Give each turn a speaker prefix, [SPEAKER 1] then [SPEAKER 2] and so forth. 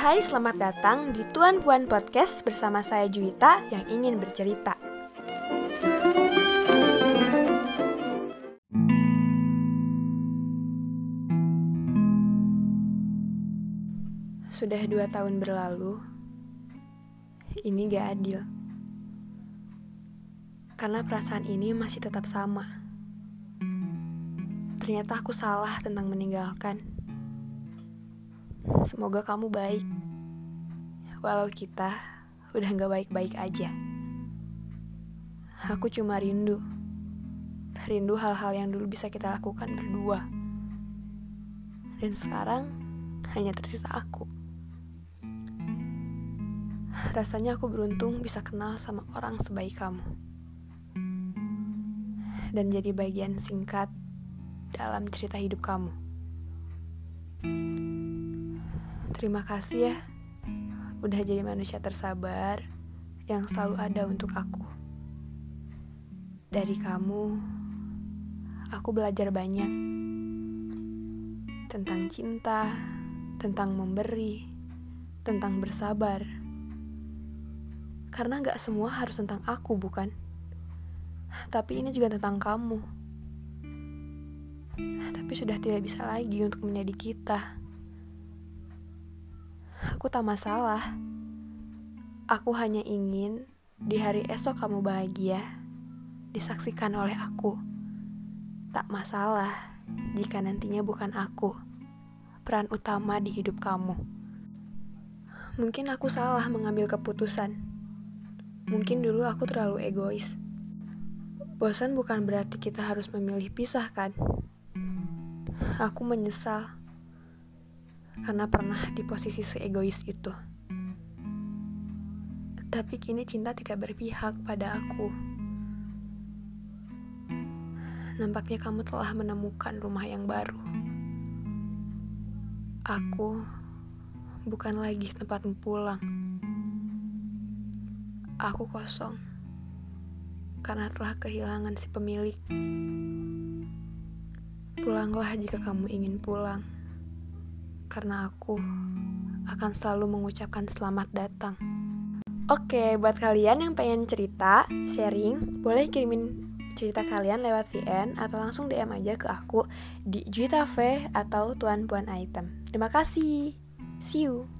[SPEAKER 1] Hai, selamat datang di Tuan Puan Podcast bersama saya Juwita yang ingin bercerita. Sudah dua tahun berlalu, ini gak adil. Karena perasaan ini masih tetap sama. Ternyata aku salah tentang meninggalkan. Semoga kamu baik. Walau kita udah gak baik-baik aja. Aku cuma rindu. Rindu hal-hal yang dulu bisa kita lakukan berdua. Dan sekarang hanya tersisa aku. Rasanya aku beruntung bisa kenal sama orang sebaik kamu. Dan jadi bagian singkat dalam cerita hidup kamu. Terima kasih ya, udah jadi manusia tersabar yang selalu ada untuk aku. Dari kamu, aku belajar banyak tentang cinta, tentang memberi, tentang bersabar. Karena gak semua harus tentang aku, bukan? Tapi ini juga tentang kamu. Tapi sudah tidak bisa lagi untuk menjadi kita aku tak masalah. Aku hanya ingin di hari esok kamu bahagia, disaksikan oleh aku. Tak masalah jika nantinya bukan aku, peran utama di hidup kamu. Mungkin aku salah mengambil keputusan. Mungkin dulu aku terlalu egois. Bosan bukan berarti kita harus memilih pisah, kan? Aku menyesal karena pernah di posisi seegois itu. Tapi kini cinta tidak berpihak pada aku. Nampaknya kamu telah menemukan rumah yang baru. Aku bukan lagi tempat pulang. Aku kosong karena telah kehilangan si pemilik. Pulanglah jika kamu ingin pulang karena aku akan selalu mengucapkan selamat datang. Oke, buat kalian yang pengen cerita, sharing, boleh kirimin cerita kalian lewat VN atau langsung DM aja ke aku di Juitafe atau Tuan Puan Item. Terima kasih. See you.